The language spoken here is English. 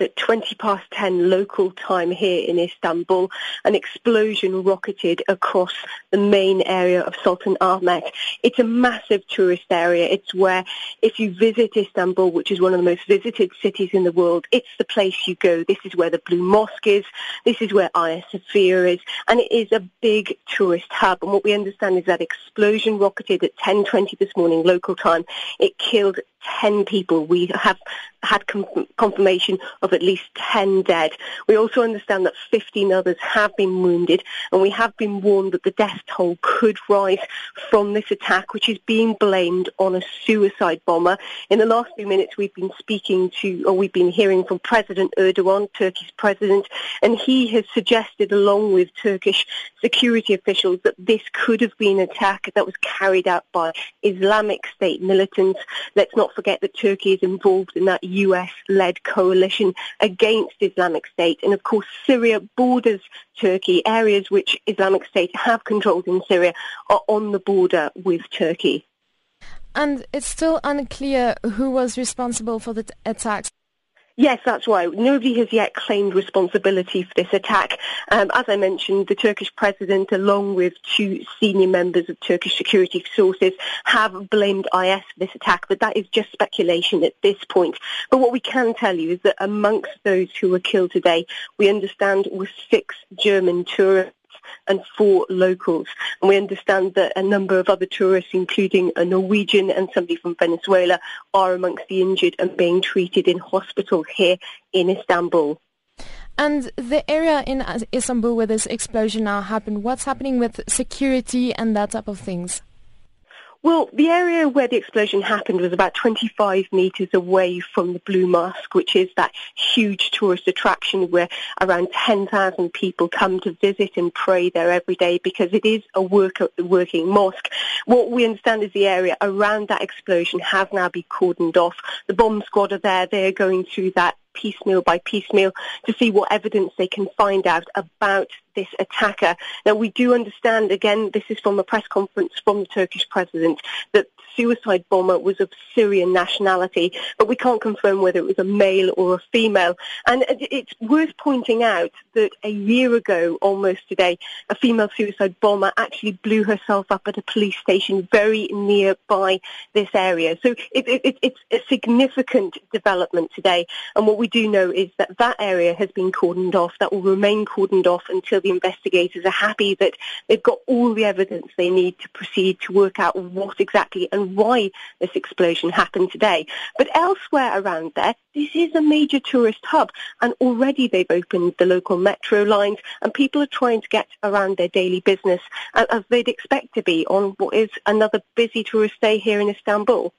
at 20 past 10 local time here in Istanbul, an explosion rocketed across the main area of Sultan Ahmet. It's a massive tourist area. It's where, if you visit Istanbul, which is one of the most visited cities in the world, it's the place you go. This is where the Blue Mosque is. This is where Hagia Sophia is. And it is a big tourist hub. And what we understand is that explosion rocketed at 10.20 this morning local time. It killed 10 people. We have had confirmation of at least 10 dead. We also understand that 15 others have been wounded, and we have been warned that the death toll could rise from this attack, which is being blamed on a suicide bomber. In the last few minutes, we've been speaking to, or we've been hearing from President Erdogan, Turkey's president, and he has suggested, along with Turkish security officials, that this could have been an attack that was carried out by Islamic State militants. Let's not forget that Turkey is involved in that US-led coalition against Islamic State. And of course, Syria borders Turkey. Areas which Islamic State have controlled in Syria are on the border with Turkey. And it's still unclear who was responsible for the attacks. Yes, that's right. Nobody has yet claimed responsibility for this attack. Um, as I mentioned, the Turkish president, along with two senior members of Turkish security sources, have blamed IS for this attack, but that is just speculation at this point. But what we can tell you is that amongst those who were killed today, we understand were six German tourists and four locals. And we understand that a number of other tourists, including a Norwegian and somebody from Venezuela, are amongst the injured and being treated in hospital here in Istanbul. And the area in Istanbul where this explosion now happened, what's happening with security and that type of things? Well, the area where the explosion happened was about 25 metres away from the Blue Mosque, which is that huge tourist attraction where around 10,000 people come to visit and pray there every day because it is a work, working mosque. What we understand is the area around that explosion has now been cordoned off. The bomb squad are there. They're going through that piecemeal by piecemeal to see what evidence they can find out about this attacker. Now, we do understand, again, this is from a press conference from the Turkish president, that suicide bomber was of Syrian nationality, but we can't confirm whether it was a male or a female. And it's worth pointing out that a year ago, almost today, a female suicide bomber actually blew herself up at a police station very nearby this area. So it, it, it's a significant development today. And what we do know is that that area has been cordoned off. That will remain cordoned off until the investigators are happy that they've got all the evidence they need to proceed to work out what exactly and why this explosion happened today. But elsewhere around there, this is a major tourist hub and already they've opened the local metro lines and people are trying to get around their daily business as they'd expect to be on what is another busy tourist day here in Istanbul.